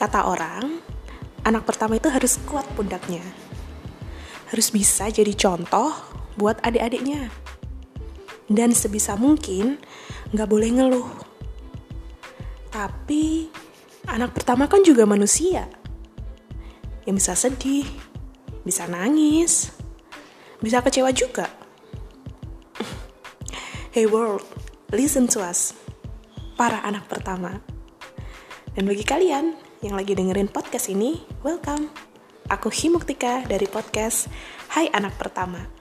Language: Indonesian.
Kata orang, anak pertama itu harus kuat pundaknya. Harus bisa jadi contoh buat adik-adiknya. Dan sebisa mungkin nggak boleh ngeluh. Tapi anak pertama kan juga manusia. Yang bisa sedih, bisa nangis, bisa kecewa juga. Hey world, listen to us. Para anak pertama. Dan bagi kalian yang lagi dengerin podcast ini, welcome. Aku Himuktika dari podcast Hai Anak Pertama.